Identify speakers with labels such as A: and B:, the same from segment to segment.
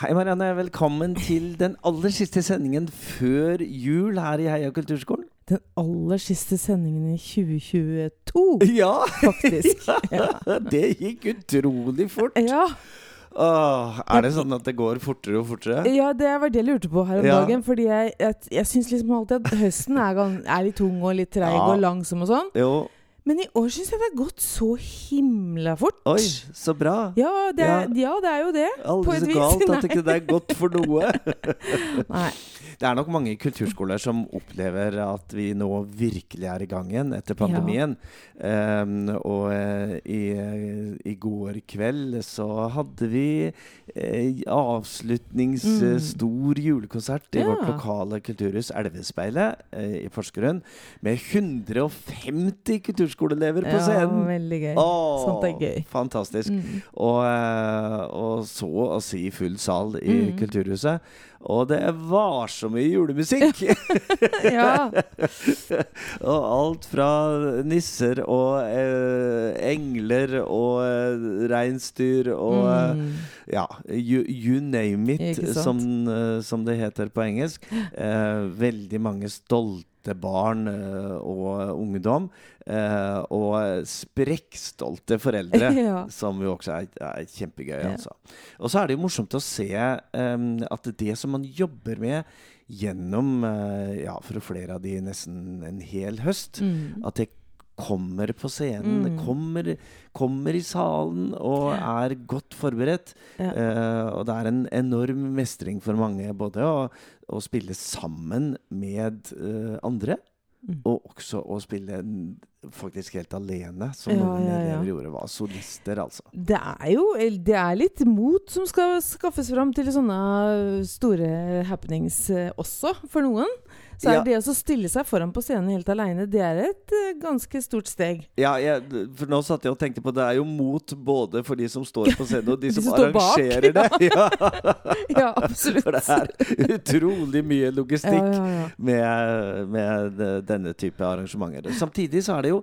A: Hei, Marianne. Velkommen til den aller siste sendingen før jul her i Heia kulturskolen.
B: Den aller siste sendingen i 2022,
A: Ja!
B: faktisk. Ja.
A: Det gikk utrolig fort.
B: Ja,
A: Åh, er det sånn at det går fortere og fortere?
B: ja, det var det jeg lurte på her om
A: Ja.
B: dagen. Fordi jeg, jeg, jeg syns liksom alltid at høsten er, er litt tung og litt treig
A: Ja.
B: og langsom og sånn.
A: Jo.
B: Men i år syns jeg det har gått så himla fort.
A: Oi, så bra.
B: Ja det, er, ja, det er jo det.
A: Aldri så
B: vis.
A: galt at
B: Nei.
A: ikke det er godt for noe.
B: Nei.
A: Det er nok mange kulturskoler som opplever at vi nå virkelig er i gang igjen etter pandemien. Ehm, og eh, i, i går kveld så hadde vi eh, avslutnings
B: Mm.
A: eh, stor julekonsert i
B: Ja.
A: vårt lokale kulturhus Elvespeilet eh, i Porsgrunn. Med 150 kulturskoleelever på
B: Ja,
A: scenen.
B: veldig gøy.
A: Åh,
B: Sånt er gøy.
A: Fantastisk.
B: Mm.
A: Og, eh, og så å si full sal i
B: Mm.
A: Kulturhuset. Og det var så mye julemusikk!
B: Ja.
A: og alt fra nisser og eh, engler og eh, reinsdyr og eh,
B: Mm.
A: ja, you, you name it, som, eh, som det heter på engelsk. Eh, veldig mange stolte barn eh, og ungdom. Eh, og sprekkstolte foreldre.
B: Ja.
A: Som jo også er, er kjempegøy. Altså. Og så er det jo morsomt å se em, at det som man jobber med gjennom eh, ja, for flere av de nesten en hel høst,
B: Mm.
A: at det kommer på scenen,
B: Mm.
A: kommer, kommer i salen og er godt forberedt.
B: Ja.
A: Uh, og det er en enorm mestring for mange både å, å spille sammen med uh, andre,
B: Mm.
A: og også å spille faktisk helt alene, som
B: Ja,
A: noen
B: ja, ja.
A: elever gjorde. Var solister, altså.
B: Det er jo det er litt mot som skal skaffes fram til sånne store happenings eh, også, for noen. Så er
A: Ja.
B: det å stille seg foran på scenen helt aleine, det er et eh, ganske stort steg.
A: Ja, jeg, for nå satt jeg og tenkte på Det er jo mot både for de som står på scenen, og de,
B: De
A: som,
B: som står bak,
A: arrangerer det. Ja.
B: Ja, absolutt.
A: For det er utrolig mye logistikk. med, med denne type arrangementer. Samtidig så er det jo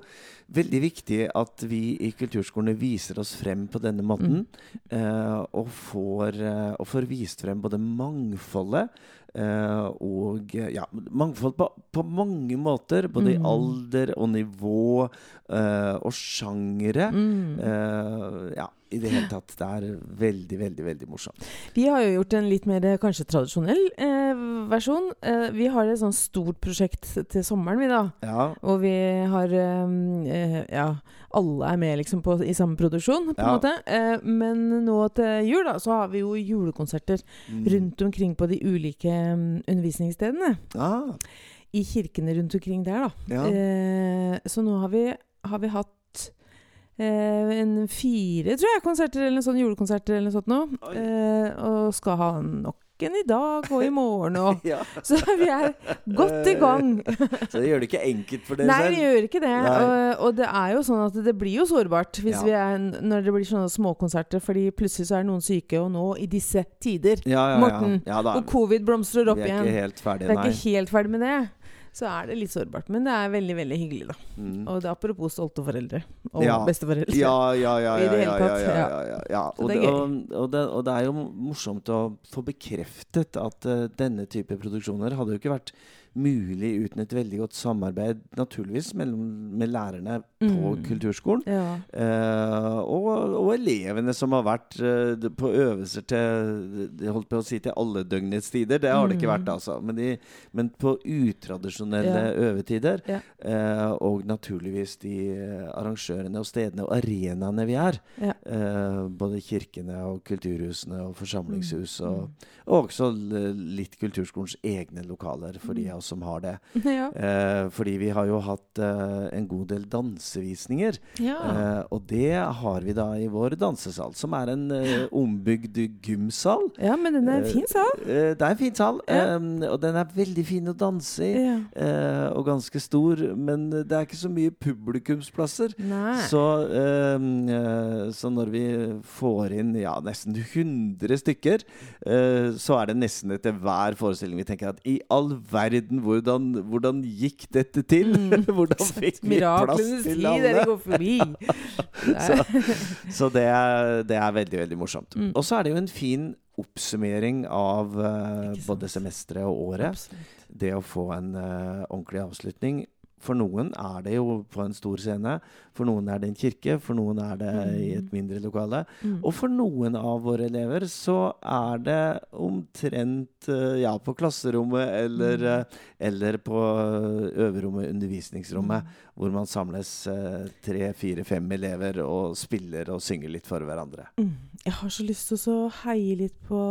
A: veldig viktig at vi i kulturskolene viser oss frem på denne måten. eh, og, får, eh, og får vist frem både mangfoldet eh, og ja, mangfold på, på mange måter. Både i
B: Mm.
A: alder og nivå eh, og sjangere.
B: Mm.
A: Eh, ja, i det hele tatt. Det er veldig, veldig, veldig morsomt.
B: Vi har jo gjort en litt mer kanskje tradisjonell eh, versjon. Eh, vi har et sånt stort prosjekt til sommeren, vi da.
A: Ja.
B: Og vi har eh, eh, Ja, alle er med liksom på, i samme produksjon, på en
A: Ja.
B: måte. Eh, men nå til jul, da, så har vi jo julekonserter
A: Mm.
B: rundt omkring på de ulike mm, undervisningsstedene.
A: Ah,
B: I kirkene rundt omkring der, da.
A: ja.
B: Eh, så nå har vi, har vi hatt eh, en fire, tror jeg, konserter eller noe sånt, julekonserter eller noe sånt nå. Eh, og skal ha nok en i dag og i morgen og
A: ja.
B: Så vi er godt i gang.
A: Så det gjør det ikke enkelt for dere
B: Nei,
A: selv?
B: vi gjør ikke det. Og, og det er jo sånn at det blir jo sårbart
A: Ja.
B: vi er, når det blir sånne småkonserter, fordi plutselig så er noen syke, og nå, i disse tider
A: Ja, ja, ja.
B: Morten, Og covid blomstrer opp
A: vi er
B: igjen.
A: ikke helt
B: Vi er ikke helt ferdig med det. Så er det litt sårbart. Men det er veldig, veldig hyggelig, da.
A: Mm.
B: Og det er apropos stolte foreldre. Og
A: Ja.
B: besteforeldre.
A: Ja, ja, ja. Ja, ja, ja, ja. Og,
B: det
A: og, det, og det er jo morsomt å få bekreftet at uh, denne type produksjoner hadde jo ikke vært mulig uten et veldig godt samarbeid, naturligvis, mellom, med lærerne på
B: Mm.
A: kulturskolen.
B: Ja.
A: Eh, og, og elevene som har vært eh, på øvelser til holdt på å si til alle døgnets tider. Det har det ikke
B: Mm.
A: vært, altså. Men, de, men på utradisjonelle
B: Ja.
A: øvetider.
B: Ja.
A: eh, og naturligvis de eh, arrangørene og stedene og arenaene vi er. Eh, både kirkene og kulturhusene og forsamlingshus.
B: Mm.
A: Og, og også litt kulturskolens egne lokaler, for de
B: Mm.
A: av oss som har det.
B: Ja.
A: Eh, fordi vi har jo hatt eh, en god del dansevisninger.
B: ja.
A: Eh, og det har vi da i vår dansesal, som er en eh, ombygd gymsal.
B: ja, men den er en fin sal.
A: Eh, det er en fin sal,
B: Ja.
A: eh, og den er veldig fin å danse i. Eh, og ganske stor, men det er ikke så mye publikumsplasser. Så, eh, eh, så når vi får inn ja, nesten 100 stykker, eh, så er det nesten etter hver forestilling vi tenker at i all verden, hvordan, hvordan gikk dette til?
B: Mm.
A: hvordan fikk vi plass til alle?
B: går forbi. Det
A: Så, så det, er, det er veldig, veldig morsomt.
B: Mm.
A: Og så er det jo en fin oppsummering av
B: uh,
A: både semesteret og året.
B: Absolutt.
A: Det å få en uh, ordentlig avslutning. For noen er det jo på en stor scene. For noen er det en kirke. For noen er det i et mindre lokale.
B: Mm.
A: Og for noen av våre elever så er det omtrent eh, ja, på klasserommet eller,
B: Mm.
A: eh, eller på eh, øverrommet, undervisningsrommet,
B: Mm.
A: hvor man samles tre, fire, fem elever og spiller og synger litt for hverandre.
B: Mm. Jeg har så lyst til å heie litt på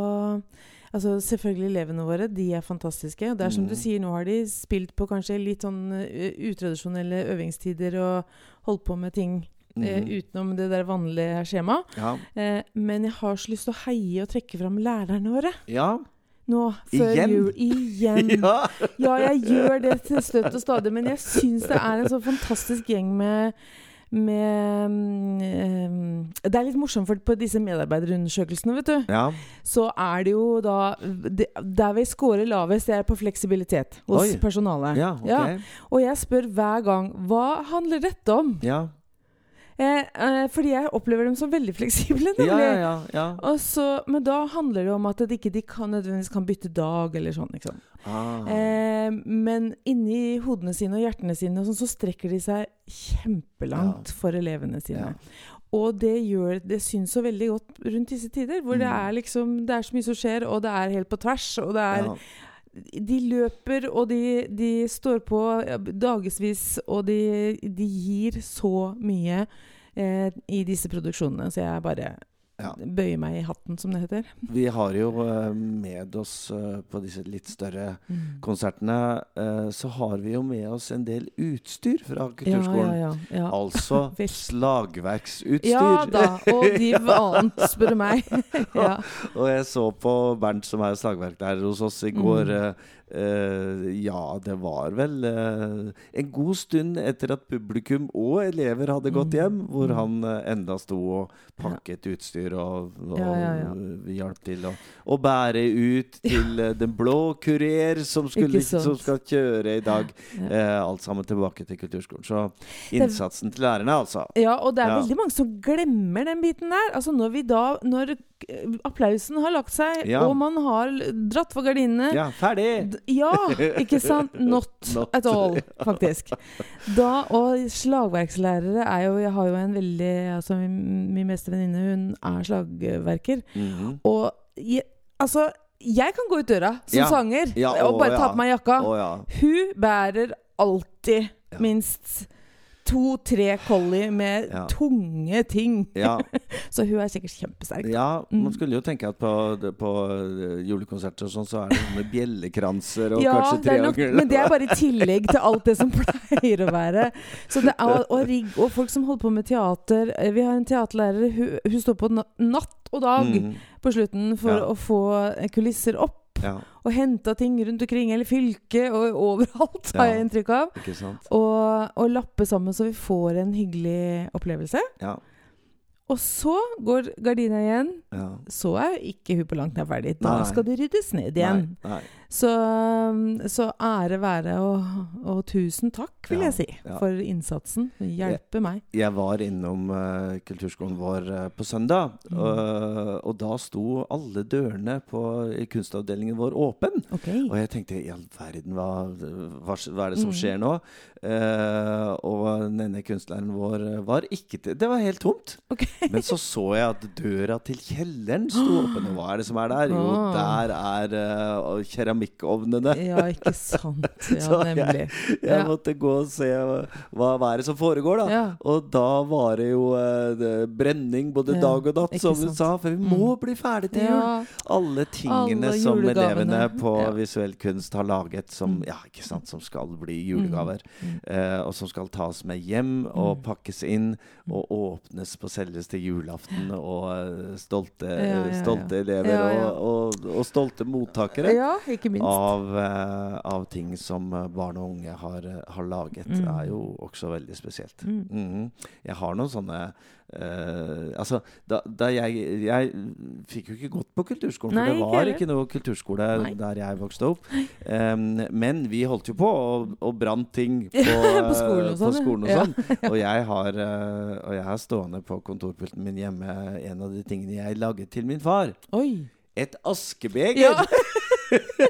B: Altså Selvfølgelig elevene våre, de er fantastiske. Det er som
A: Mm.
B: du sier, nå har de spilt på kanskje litt sånn eh, utradisjonelle øvingstider og holdt på med ting eh,
A: Mhm.
B: utenom det der vanlige skjemaet.
A: Ja.
B: Eh, men jeg har så lyst til å heie og trekke fram lærerne våre.
A: ja.
B: Nå, før
A: Igjen?
B: jul. Igjen.
A: ja.
B: Ja, jeg gjør det til støtt og stadig, men jeg syns det er en så fantastisk gjeng med med eh, Det er litt morsomt, for på disse medarbeiderundersøkelsene, vet du,
A: ja.
B: så er det jo da det, Der vi scorer lavest, det er på fleksibilitet hos
A: Oi.
B: personalet.
A: Ja, ok.
B: Og jeg spør hver gang hva handler dette om?
A: Ja.
B: Eh, eh, fordi jeg opplever dem som veldig fleksible.
A: Ja, ja, ja, ja.
B: Og så, men da handler det om at de ikke de kan, nødvendigvis kan bytte dag eller sånn. Liksom.
A: Ah.
B: Eh, men inni hodene sine og hjertene sine og sånn, så strekker de seg kjempelangt for elevene sine. Og det gjør Det syns så veldig godt rundt disse tider, hvor det
A: Mm.
B: er liksom Det er så mye som skjer, og det er helt på tvers, og det er. De løper, og de, de står på dagevis, og de, de gir så mye eh, i disse produksjonene, så jeg bare
A: Ja.
B: bøye meg i hatten, som det heter.
A: Vi har jo eh, med oss eh, på disse litt større konsertene, eh, så har vi jo med oss en del utstyr fra kulturskolen.
B: ja, ja, ja.
A: Altså slagverksutstyr.
B: Ja da, og de annet, spør du meg. ja.
A: Og jeg så på Bernt, som er slagverklærer hos oss i går.
B: Mm.
A: eh, ja, det var vel uh, en god stund etter at publikum og elever hadde gått
B: Mm.
A: hjem, hvor
B: Mm.
A: han uh, enda sto og pakket utstyr og, og
B: Ja, ja, ja.
A: hjalp til å, å bære ut til eh, Den blå kurer, som, skulle, som skal kjøre i dag. Eh, alt sammen tilbake til kulturskolen. Så innsatsen til lærerne, altså.
B: Ja, og det er veldig mange som glemmer den biten der. Altså Når vi da Når applausen har lagt seg,
A: Ja.
B: og man har dratt for gardinene
A: Ja, ferdig!
B: Ja, ikke sant? Not,
A: Not.
B: at all, faktisk. Da, og slagverkslærere er jo Jeg har jo en veldig altså Min, min beste venninne, hun er slagverker.
A: Mhm.
B: Og jeg, altså Jeg kan gå ut døra som
A: Ja.
B: sanger
A: Ja,
B: og bare ta på meg jakka.
A: Å.
B: Hun bærer alltid minst to-tre collie med
A: Ja.
B: tunge ting.
A: ja.
B: Så hun er sikkert kjempesterk.
A: Ja,
B: Mm.
A: man skulle jo tenke at på, på eh, julekonserter og sånn, så er det med bjellekranser og
B: Ja,
A: kanskje triangel.
B: men det er bare i tillegg til alt det som pleier å være. Så det er, og, rigg, og folk som holder på med teater eh, Vi har en teaterlærer, hun, hun står på natt og dag
A: mm.
B: på slutten for
A: Ja.
B: å få eh, kulisser opp.
A: Ja,
B: Og henta ting rundt omkring, eller fylket og overalt, har jeg inntrykk av.
A: ikke?
B: Og, og lappe sammen så vi får en hyggelig opplevelse.
A: Ja.
B: Og så går gardina igjen.
A: ja.
B: Så er ikke hun på langt nær ferdig. Da
A: Nei.
B: skal det ryddes ned igjen.
A: Nei, nei.
B: Så, um, så ære være og, og tusen takk, vil
A: Ja,
B: jeg si,
A: ja.
B: for innsatsen. Hjelpe meg.
A: Jeg var innom uh, kulturskolen vår uh, på søndag,
B: Mm.
A: og, og da sto alle dørene på i kunstavdelingen vår åpen.
B: Okay.
A: Og jeg tenkte i all verden, hva, hva, hva er det som
B: Mm.
A: skjer nå? Uh, og denne kunstneren vår eh, var ikke til Det var helt tomt.
B: Okay.
A: Men så så jeg at døra til kjelleren sto åpen. Og hva er det som er der? Jo,
B: Ah.
A: der er eh, keramikkovnene.
B: Ja, ikke sant. Ja,
A: Så jeg-
B: nemlig.
A: Jeg
B: Ja.
A: måtte gå og se hva, hva er det som foregår, da.
B: Ja.
A: Og da var det jo eh, brenning både dag og natt, som
B: hun
A: sa. For vi må
B: Mm.
A: bli ferdig til jul. Alle tingene
B: Alle
A: som elevene på visuell kunst har laget som,
B: Mm.
A: sant, som skal bli julegaver.
B: Mm.
A: Eh, og som skal tas med hjem og
B: Mm.
A: pakkes inn og åpnes på selveste julaften. Og eh, stolte, stolte elever. Og, og, og stolte mottakere.
B: ja, ikke.
A: Av, eh, av ting som eh, barn og unge har, eh, har laget,
B: Mm.
A: er jo også veldig spesielt.
B: Mm.
A: Mhm. Jeg har noen sånne Uh, Altså, da, da jeg Jeg fikk jo ikke gått på kulturskolen,
B: Nei,
A: for det var
B: ikke,
A: ikke noe kulturskole
B: Nei.
A: der jeg vokste opp. Um, men vi holdt jo på og, og brant ting på,
B: På skolen og sånn,
A: og
B: ja.
A: sånn. Og Og jeg har stående på kontorpulten min hjemme en av de tingene jeg laget til min far.
B: Oi.
A: Et askebeger!
B: Ja.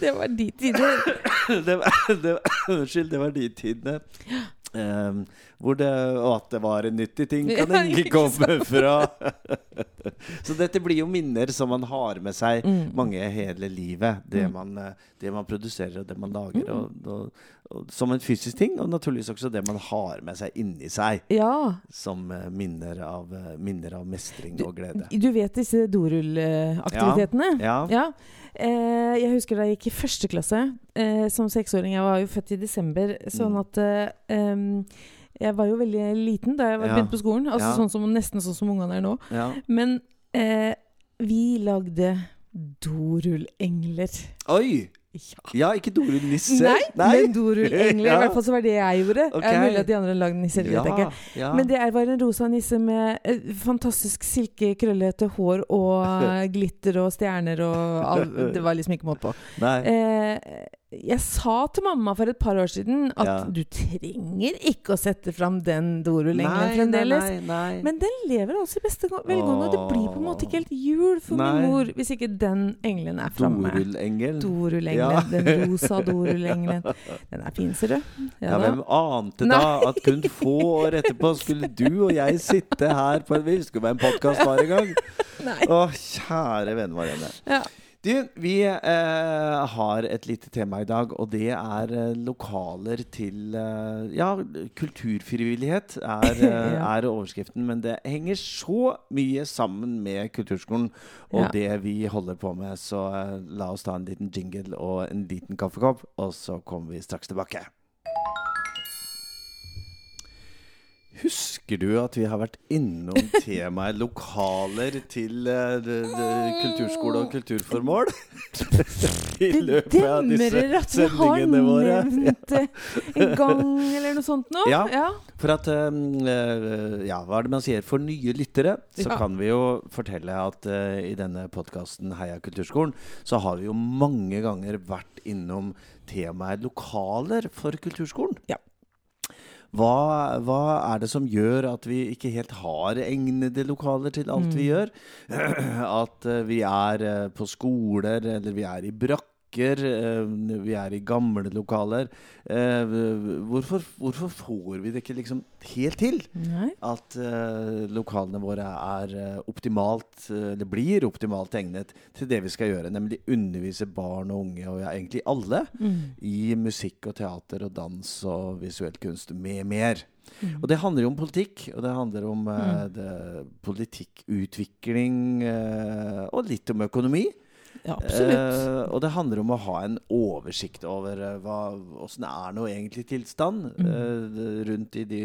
B: det var de tider.
A: det var, det var, unnskyld, det var de tidene. Um, hvor det, og at det var en nyttig ting, kan
B: Ja,
A: ikke komme fra. Så dette blir jo minner som man har med seg
B: Mm.
A: mange hele livet. Det,
B: Mm.
A: man, eh, det man produserer og det man lager. Og, og, og, som en fysisk ting, og naturligvis også det man har med seg inni seg.
B: Ja.
A: Som eh, minner av, minner av mestring
B: Du-
A: og glede.
B: Du vet disse dorullaktivitetene?
A: Ja.
B: Ja. Eh, jeg husker da jeg gikk i første klasse eh, som seksåring. Jeg var jo født i desember, sånn
A: Mm.
B: at eh, Jeg var jo veldig liten da jeg var
A: Ja.
B: begynt på skolen. Altså
A: Ja.
B: sånn som, Nesten sånn som ungene er nå.
A: Ja.
B: Men eh, vi lagde dorullengler.
A: Oi!
B: Ja.
A: Ja, ikke Dorul Nisse.
B: Nei, men dorullengler.
A: Ja.
B: I hvert fall så var det jeg gjorde. Okay. Jeg mulig at de andre lagde nisser. ikke.
A: ja.
B: Men det er- var en rosa nisse med eh, fantastisk silke, krøllete hår og eh, glitter og stjerner og all, Det var liksom ikke måte på.
A: Nei.
B: Eh, jeg sa til mamma for et par år siden at
A: Ja.
B: du trenger ikke å sette fram den dorullengelen
A: Nei,
B: fremdeles.
A: Nei, nei.
B: Men den lever også i beste velgående, og det blir på en måte ikke helt jul for
A: Nei.
B: min mor hvis ikke den engelen er framme.
A: Dorullengel.
B: Dorullengelen.
A: Ja.
B: Den rosa dorullengelen. Den er fin, ser du.
A: Ja, hvem ante da at kun få år etterpå skulle du og jeg sitte her på en Vi skulle være en podkast hver gang.
B: Nei.
A: Å, kjære venn Marianne.
B: Ja.
A: Du, vi eh, har et lite tema i dag, og det er eh, lokaler til eh, Ja, kulturfrivillighet er, er overskriften, men det henger så mye sammen med kulturskolen og
B: Ja.
A: det vi holder på med. Så eh, la oss ta en liten jingle og en liten kaffekopp, og så kommer vi straks tilbake. Husker du at vi har vært innom temaet lokaler til eh, de, kulturskole og kulturformål? I løpet av disse
B: demrer at vi har
A: sendingene våre.
B: nevnt det en gang eller noe sånt nå.
A: Ja.
B: ja.
A: For at um, eh, Ja, hva er det man sier? For nye lyttere så
B: Ja.
A: kan vi jo fortelle at uh, i denne podkasten Heia kulturskolen, så har vi jo mange ganger vært innom temaet lokaler for kulturskolen.
B: Ja.
A: Hva, hva er det som gjør at vi ikke helt har egnede lokaler til alt vi
B: Mm.
A: gjør? At eh, vi er eh, på skoler, eller vi er i brakker, eh, vi er i gamle lokaler. Eh, hvorfor, hvorfor får vi det ikke liksom helt til?
B: Nei.
A: At eh, lokalene våre er optimalt, eller blir optimalt egnet til det vi skal gjøre, nemlig undervise barn og unge, og ja, egentlig alle,
B: Mm.
A: i musikk og teater og dans og visuell kunst med mer.
B: Mm.
A: Og det handler jo om politikk, og det handler om
B: Mm.
A: det, politikkutvikling og litt om økonomi.
B: Ja, absolutt.
A: Eh, og det handler om å ha en oversikt over uh, det er nå egentlig tilstand
B: Mm.
A: eh, rundt i de,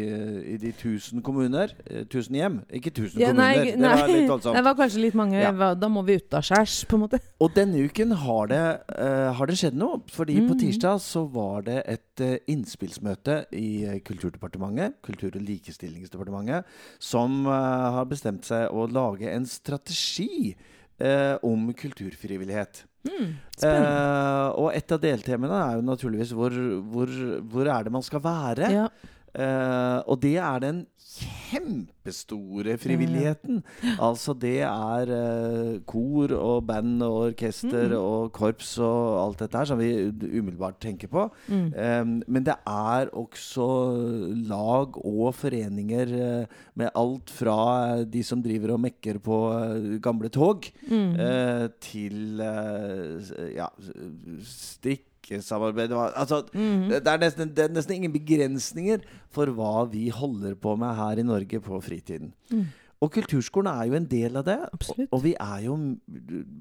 A: i de tusen kommuner. eh, tusen hjem, ikke tusen
B: Ja,
A: kommuner.
B: nei,
A: det var
B: det var kanskje litt mange
A: Ja.
B: Da må vi utaskjærs, på en måte.
A: Og denne uken har det, eh, har det skjedd noe. Fordi på
B: Mm.
A: tirsdag så var det et eh, innspillsmøte i eh, Kulturdepartementet, Kultur- og likestillingsdepartementet, som eh, har bestemt seg å lage en strategi eh, om kulturfrivillighet.
B: Mm.
A: Eh, og et av deltemaene er jo naturligvis hvor, hvor, hvor er det man skal være?
B: ja.
A: Eh, og det er den kjempestore frivilligheten. Altså det er uh, kor og band og orkester
B: Mm.
A: og korps og alt dette her som vi umiddelbart tenker på.
B: Mm.
A: Um, men det er også lag og foreninger uh, med alt fra de som driver og mekker på gamle tog,
B: Mm.
A: til ja, s- ja, strikkesamarbeid hva- Altså,
B: Mm.
A: det, er nesten, det er nesten ingen begrensninger for hva vi holder på med her i Norge på fritiden.
B: Mm.
A: Og kulturskolen er jo en del av det.
B: Absolutt.
A: og vi er jo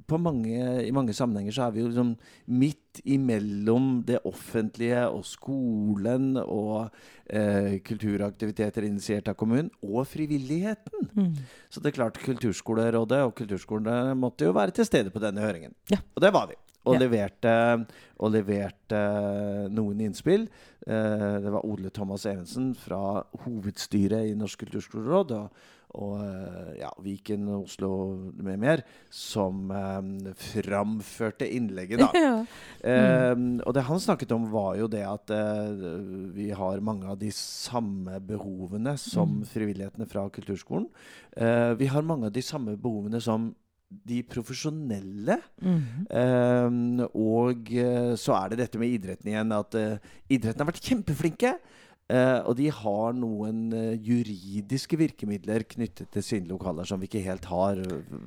A: på mange, I mange sammenhenger så er vi jo liksom midt imellom det offentlige og skolen og eh, kulturaktiviteter initiert av kommunen, og frivilligheten.
B: Mm.
A: Så det er klart Kulturskolerådet og kulturskolene måtte jo være til stede på denne høringen.
B: Ja.
A: Og det var vi. Og,
B: Ja.
A: leverte, og leverte noen innspill. Eh, det var Ole Thomas Evensen fra hovedstyret i Norsk kulturskoleråd og, og eh, ja, Viken, Oslo med mer, som eh, framførte innlegget, da.
B: ja.
A: Eh, og det han snakket om, var jo det at eh, vi har mange av de samme behovene som
B: Mm.
A: frivillighetene fra kulturskolen. Eh, vi har mange av de samme behovene som de profesjonelle.
B: Mhm.
A: Eh, og eh, så er det dette med idretten igjen. At eh, idretten har vært kjempeflinke. eh, og de har noen eh, juridiske virkemidler knyttet til sine lokaler som vi ikke helt har,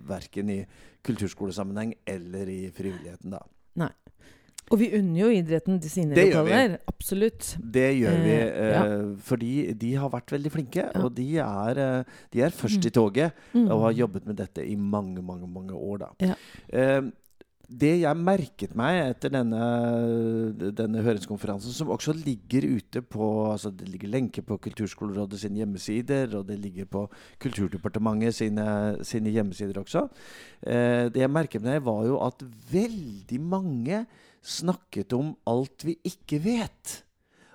A: verken i kulturskolesammenheng eller i frivilligheten. da.
B: Og vi unner jo idretten til sine
A: Det
B: lokaler. Absolutt.
A: Det gjør vi,
B: Eh, ja.
A: eh, fordi de har vært veldig flinke.
B: Ja.
A: Og de er, eh, de er først
B: Mm.
A: i toget
B: Mm.
A: og har jobbet med dette i mange, mange mange år. da.
B: Ja.
A: Eh, det jeg merket meg etter denne, denne høringskonferansen, som også ligger ute på altså Det ligger lenke på Kulturskolerådet sine hjemmesider, og det ligger på Kulturdepartementet sine, sine hjemmesider også. Eh, det jeg merket meg, var jo at veldig mange snakket om alt vi ikke vet.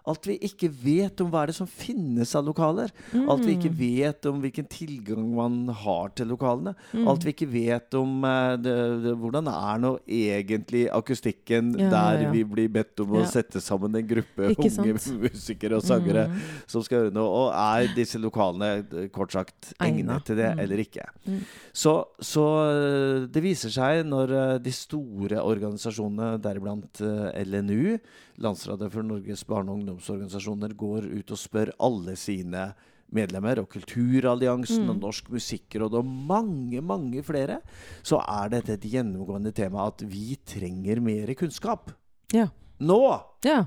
A: Alt vi ikke vet om hva er det som finnes av lokaler. Alt vi ikke
B: Mm.
A: vet om hvilken tilgang man har til lokalene.
B: Mm.
A: Alt vi ikke vet om uh, det, det, hvordan er nå egentlig akustikken
B: Ja,
A: der
B: ja, ja.
A: vi blir bedt om å sette sammen en gruppe
B: Ikke
A: unge
B: sant?
A: musikere og sangere
B: Mm.
A: som skal gjøre noe. Og er disse lokalene eh, kort sagt egnet til det
B: Mm.
A: eller ikke?
B: Mm.
A: Så, så eh, det viser seg når de store organisasjonene, deriblant LNU, Landsrådet for Norges barne- og ungdomsorganisasjoner, går ut og spør alle sine medlemmer, og Kulturalliansen
B: Mm.
A: og Norsk Musikkråd og mange, mange flere, så er dette et gjennomgående tema at vi trenger mer kunnskap.
B: Ja.
A: Nå!
B: ja.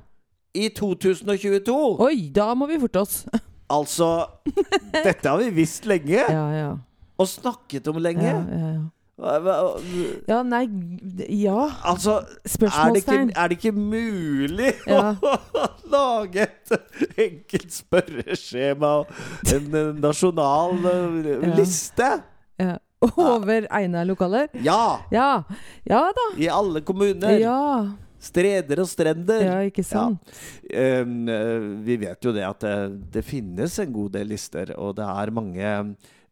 A: I 2022!
B: Oi, da må vi forte oss.
A: Altså Dette har vi visst lenge,
B: Ja, ja.
A: og snakket om lenge.
B: Ja, ja, ja. Ja nei Ja.
A: Altså, er
B: Spørsmålstegn.
A: er det ikke mulig
B: Ja.
A: å lage et enkelt spørreskjema og en eh, nasjonal eh,
B: Ja.
A: liste?
B: Ja. Over egna lokaler?
A: Ja!
B: Ja. Ja da.
A: I alle kommuner.
B: Ja.
A: Streder og strender.
B: ja, ikke sant?
A: Um, eh, vi vet jo det at det, det finnes en god del lister, og det er mange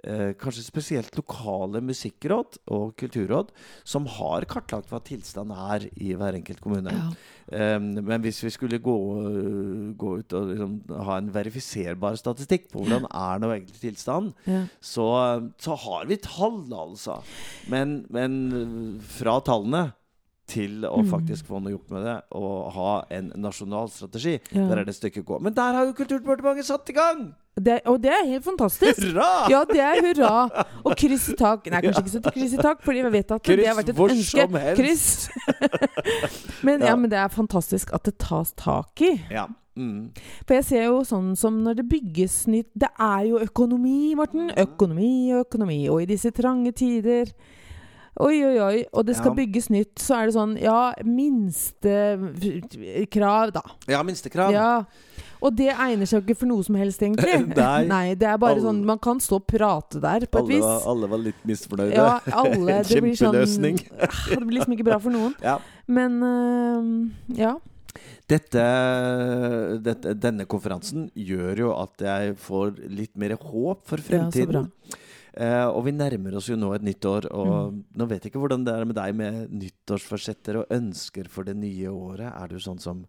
A: eh, kanskje spesielt lokale musikkråd og kulturråd som har kartlagt hva tilstanden er i hver enkelt kommune.
B: Ja.
A: Um, men hvis vi skulle gå, gå ut og liksom, ha en verifiserbar statistikk på hvordan er nå egentlig tilstanden,
B: Ja.
A: så, så har vi tall, altså. Men, men fra tallene til å
B: Mm.
A: faktisk få noe gjort med det og ha en nasjonal strategi,
B: Ja.
A: der er det stykket gå. Men der har jo Kulturdepartementet satt i gang!
B: Det, og det er helt fantastisk.
A: Hurra!
B: Ja, det er hurra. Og kryss i tak. Nei, kanskje ikke så til kryss i tak, fordi vi vet at det har vært et ønske. Kryss. men, ja.
A: Ja.
B: men det er fantastisk at det tas tak i.
A: Ja. Mm.
B: For jeg ser jo sånn som når det bygges nytt Det er jo økonomi, Morten. Økonomi og økonomi. Og i disse trange tider Oi, oi, oi. Og det skal
A: Ja.
B: bygges nytt, så er det sånn Ja, minstekrav, da.
A: ja, minstekrav.
B: Ja. Og det egner seg jo ikke for noe som helst, egentlig.
A: Nei.
B: Nei det er bare
A: Alle-
B: sånn Man kan stå og prate der, på et
A: Alle,
B: vis.
A: alle var litt misfornøyde.
B: Ja, alle. Det blir sånn
A: kjempeløsning.
B: Det blir liksom ikke bra for noen.
A: Ja.
B: Men uh, ja.
A: Dette, dette, denne konferansen gjør jo at jeg får litt mer håp for fremtiden.
B: Ja, så bra.
A: Eh, og vi nærmer oss jo nå et nytt år, og
B: Mm.
A: nå vet jeg ikke hvordan det er med deg med nyttårsforsetter og ønsker for det nye året. Er du sånn som,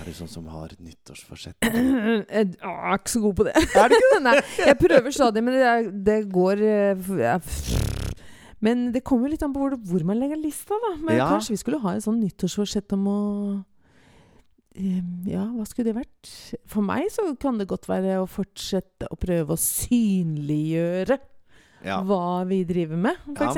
A: er du sånn som har nyttårsforsetter?
B: Jeg er ikke så god på det.
A: Er du ikke
B: Nei, jeg prøver stadig, men det, det går øh, ja, Men det kommer jo litt an på hvor, hvor man legger lista, da. Men
A: Ja.
B: kanskje vi skulle ha et sånn nyttårsforsett om å eh, Ja, hva skulle det vært? For meg så kan det godt være å fortsette å prøve å synliggjøre
A: Ja.
B: hva vi driver med, for
A: Ja.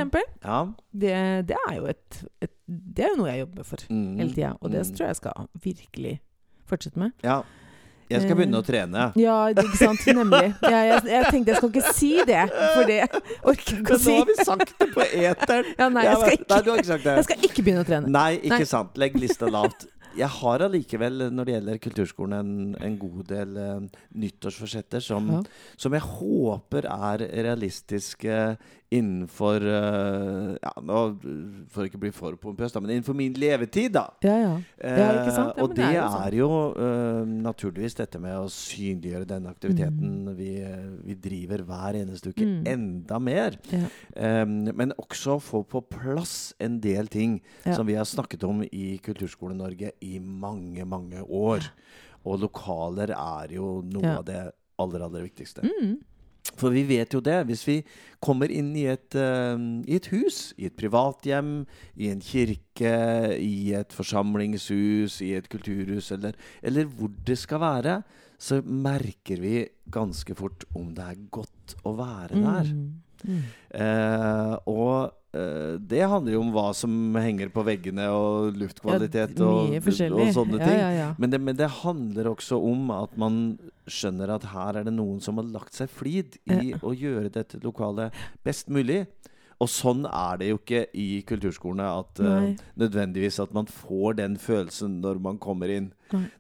A: ja.
B: Det, det er jo et, et Det er jo noe jeg jobber for
A: Mm.
B: hele tida, og det
A: Mm.
B: tror jeg skal virkelig fortsette med.
A: ja. Jeg skal begynne å trene.
B: Ja, ikke sant. Nemlig. Jeg, jeg, jeg tenkte jeg skal ikke si det, for det orker jeg ikke
A: Men nå har vi sagt det på eteren!
B: Ja, nei, jeg skal
A: Nei,
B: ikke,
A: har ikke sagt det.
B: jeg skal ikke begynne å trene.
A: Nei, ikke
B: Nei.
A: sant. Legg lista lavt. Jeg har allikevel, når det gjelder kulturskolen, en, en god del uh, nyttårsforsetter som,
B: Ja.
A: som jeg håper er realistiske innenfor eh, Ja, nå For jeg ikke bli for pompøs, men innenfor min levetid, da.
B: Ja, ja. Ja, ikke
A: Eh,
B: sant? Ja,
A: og det,
B: det er jo sånn.
A: er jo uh, naturligvis dette med å synliggjøre den aktiviteten
B: Mm.
A: vi, vi driver hver eneste uke,
B: Mm.
A: enda mer.
B: Ja.
A: Um, men også få på plass en del ting som vi har snakket om i Kulturskole-Norge i mange, mange år. Og lokaler er jo noe av det aller, aller viktigste.
B: Mm.
A: For vi vet jo det. Hvis vi kommer inn i et, uh, i et hus, i et privathjem, i en kirke, i et forsamlingshus, i et kulturhus, eller, eller hvor det skal være, så merker vi ganske fort om det er godt å være der.
B: Mm. Mm.
A: Uh, og det handler jo om hva som henger på veggene, og luftkvalitet
B: Ja,
A: og, og sånne ting.
B: ja, ja.
A: Men, det, men det handler også om at man skjønner at her er det noen som har lagt seg flid i å gjøre dette lokalet best mulig. Og sånn er det jo ikke i kulturskolene at
B: uh,
A: nødvendigvis at man får den følelsen når man kommer inn.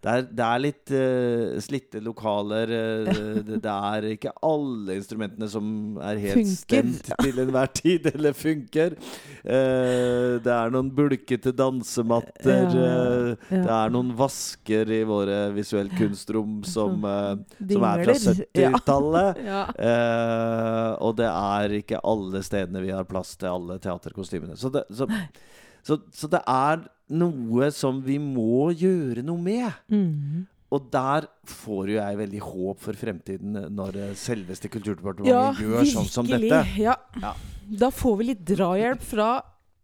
A: Det er, det er litt uh, slitte lokaler. eh, det, det er ikke alle instrumentene som er helt
B: Funker.
A: stemt til enhver tid, eller funker. Uh, det er noen bulkete dansematter.
B: Ja, ja.
A: Det er noen vasker i våre visuelt kunstrom som, som er fra 70-tallet.
B: Ja.
A: Og det er ikke alle stedene vi har plass til alle teaterkostymene. Så det, så, så, så det er noe som vi må gjøre noe med.
B: Mm.
A: Og der får jo jeg veldig håp for fremtiden når eh, selveste Kulturdepartementet
B: Ja,
A: gjør sånn som dette.
B: Ja.
A: Ja.
B: Da får vi litt drahjelp fra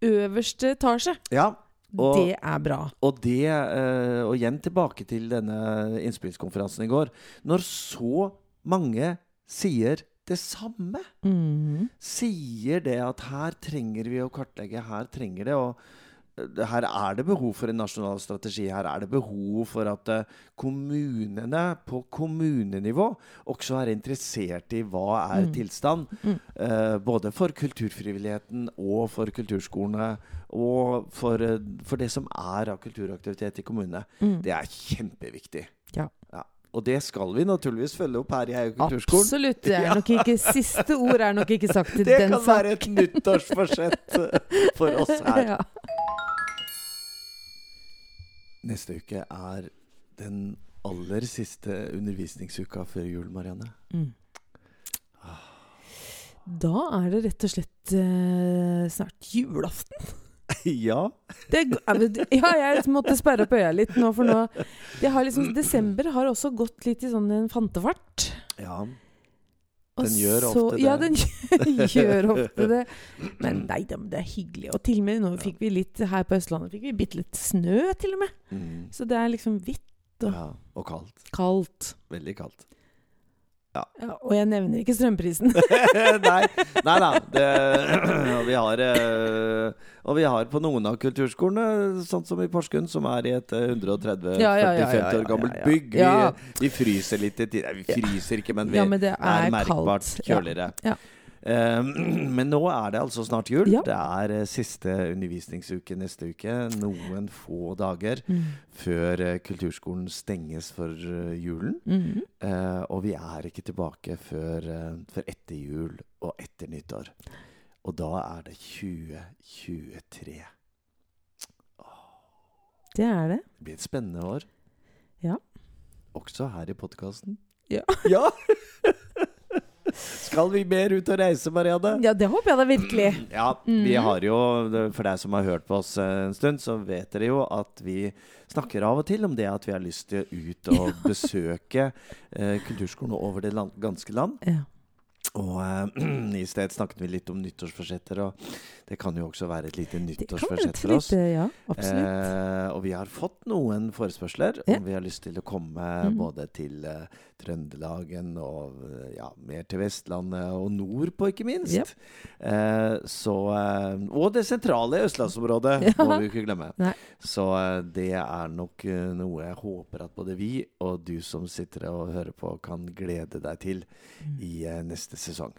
B: øverste etasje.
A: Ja, og,
B: det er bra.
A: og det eh, Og igjen tilbake til denne innspillskonferansen i går. Når så mange sier det samme
B: Mm.
A: sier det at her trenger vi å kartlegge, her trenger det og eh, her er det behov for en nasjonal strategi. Her er det behov for at eh, kommunene på kommunenivå også er interessert i hva er
B: Mm.
A: tilstand.
B: Mm.
A: Uh, både for kulturfrivilligheten og for kulturskolene. Og for, for det som er av kulturaktivitet i kommunene.
B: Mm.
A: Det er kjempeviktig.
B: Ja.
A: Og det skal vi naturligvis følge opp her i Haug kulturskolen.
B: Absolutt. Det er nok ikke Siste ord er nok ikke sagt til
A: Det
B: den
A: kan være et nyttårsforsett for oss her.
B: Ja.
A: Neste uke er den aller siste undervisningsuka før jul, Marianne.
B: Mm. Da er det rett og slett eh, snart julaften.
A: ja.
B: Det, ja, jeg måtte sperre opp øya litt nå, for nå har liksom, Desember har også gått litt i sånn en fantefart.
A: ja. Den gjør
B: så-
A: ofte det.
B: Ja, den gjør ofte det. Men nei det er hyggelig. Og til og med nå fikk vi litt her på Østlandet fikk vi bitte litt snø, til og med.
A: Mm.
B: Så det er liksom hvitt og
A: ja. Og kaldt.
B: kaldt.
A: Veldig kaldt.
B: Ja, og jeg nevner ikke strømprisen.
A: nei, nei da. Det, og, vi har, eh, og vi har på noen av kulturskolene, sånn som i Porsgrunn, som er i et eh, 130-40-50
B: Ja, ja, ja, ja, ja,
A: år gammelt
B: ja, ja.
A: bygg. Vi,
B: Ja.
A: vi fryser litt i tid. Vi fryser ikke, men vi
B: Ja, men det
A: er,
B: er
A: merkbart
B: kaldt. Ja.
A: kjøligere.
B: Ja.
A: Eh, men nå er det altså snart jul.
B: Ja.
A: Det er eh, siste undervisningsuke neste uke. Noen få dager
B: Mm.
A: før eh, kulturskolen stenges for eh, julen.
B: Mm.
A: Og vi er ikke tilbake før, før etter jul og etter nyttår. Og da er det 2023.
B: Det er det.
A: Det blir et spennende år.
B: Ja.
A: Også her i podkasten.
B: Ja.
A: ja. Skal vi mer ut og reise, Marianne?
B: Ja, det håper jeg da virkelig.
A: Ja, vi
B: Mhm.
A: har jo, for deg som har hørt på oss eh, en stund, så vet dere jo at vi snakker av og til om det at vi har lyst til å ut og besøke eh, kulturskolene over det land, ganske land.
B: Ja.
A: Og eh, i sted snakket vi litt om nyttårsforsetter, og det kan jo også være et lite
B: Det
A: nyttårsforsett
B: et
A: for oss.
B: lite Ja.
A: Eh, og vi har fått noen forespørsler om vi har lyst til å komme
B: mm.
A: både til uh, Trøndelagen og eh, ja, mer til Vestlandet og nordpå, ikke minst.
B: Ja.
A: Eh, så, eh, og det sentrale østlandsområdet
B: Ja.
A: må vi jo ikke glemme.
B: Nei.
A: Så det er nok noe jeg håper at både vi og du som sitter og hører på, kan glede deg til
B: Mm.
A: i uh, neste sesong.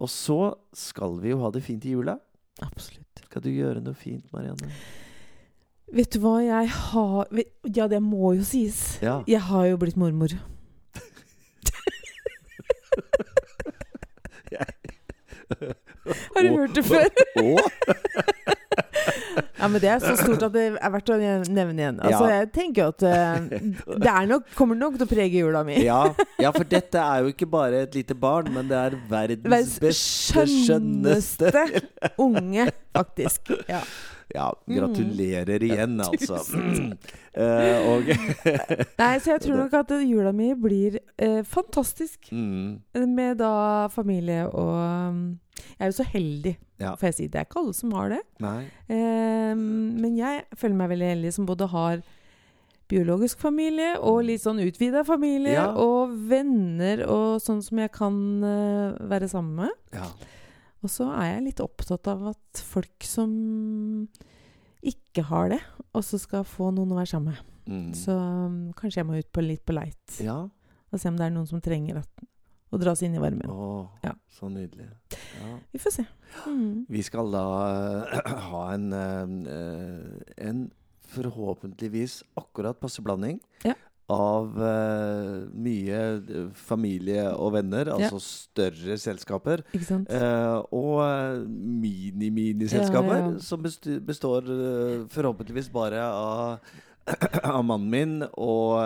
A: Og så skal vi jo ha det fint i jula.
B: Absolutt.
A: Skal du gjøre noe fint, Marianne?
B: Vet du hva jeg har Ja, det må jo sies.
A: Ja.
B: Jeg har jo blitt mormor. Har du hørt det før?
A: Å?
B: Ja, men Det er så stort at det er verdt å nevne igjen. Altså,
A: Ja.
B: Jeg tenker at uh, det er nok, kommer nok til å prege jula mi.
A: Ja, ja, for dette er jo ikke bare et lite barn, men det er verdens beste, skjønneste
B: unge, faktisk. Ja.
A: Ja,
B: Mm.
A: gratulerer igjen, altså. uh, og
B: Nei, så jeg tror nok at jula mi blir uh, fantastisk.
A: mm,
B: Med da familie og um, Jeg er jo så heldig,
A: Ja.
B: får jeg si. Det er ikke alle som har det. Eh, men jeg føler meg veldig heldig som både har biologisk familie og litt sånn utvida familie.
A: Ja.
B: Og venner og sånn som jeg kan uh, være sammen med.
A: Ja.
B: Og så er jeg litt opptatt av at folk som ikke har det, også skal få noen å være sammen med.
A: Mm.
B: Så um, kanskje jeg må ut på litt på leit
A: ja.
B: og se om det er noen som trenger at, å dras inn i varmen.
A: Å,
B: Ja.
A: så nydelig. Ja.
B: Vi får se. Mm.
A: Vi skal da uh, ha en, uh, en forhåpentligvis akkurat passe blanding
B: Ja.
A: Av uh, mye eh, familie og venner, altså større selskaper, eh, og mini-mini-selskaper,
B: Ja, ja.
A: som best- består uh, forhåpentligvis bare av av mannen min og,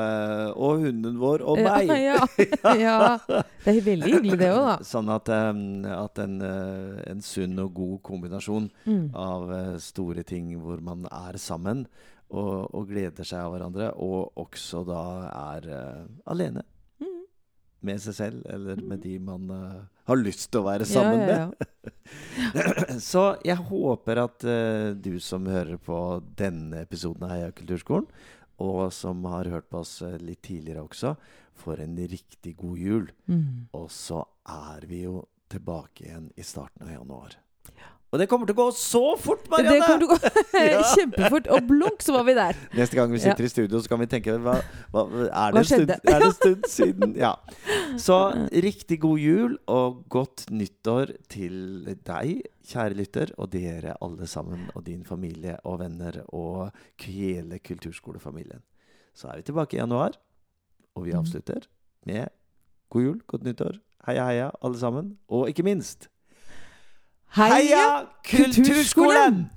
A: og hunden vår og meg.
B: Ja, ja, ja. Det er veldig hyggelig, det òg, da.
A: Sånn at, at en, en sunn og god kombinasjon
B: Mm.
A: av store ting hvor man er sammen og, og gleder seg av hverandre, og også da er uh, alene
B: Mm.
A: med seg selv eller med de man uh, har lyst til å være
B: Ja,
A: sammen
B: ja, ja.
A: med. Så jeg håper at uh, du som hører på denne episoden av Heia kulturskolen, og som har hørt på oss litt tidligere også, får en riktig god jul.
B: Mm.
A: Og så er vi jo tilbake igjen i starten av januar. Og det kommer til å gå så fort, Marianne!
B: Det kommer til å gå
A: Ja.
B: kjempefort. Og blunk, så var vi der.
A: Neste gang vi sitter i studio, så kan vi tenke hva, hva, er, det
B: Hva
A: stund, er det en stund siden? Ja. Så riktig god jul og godt nyttår til deg, kjære lytter, og dere alle sammen, og din familie og venner, og hele kulturskolefamilien. Så er vi tilbake i januar, og vi
B: Mhm.
A: avslutter med god jul, godt nyttår, heia heia, alle sammen, og ikke minst
B: Heia! Kulturskolen!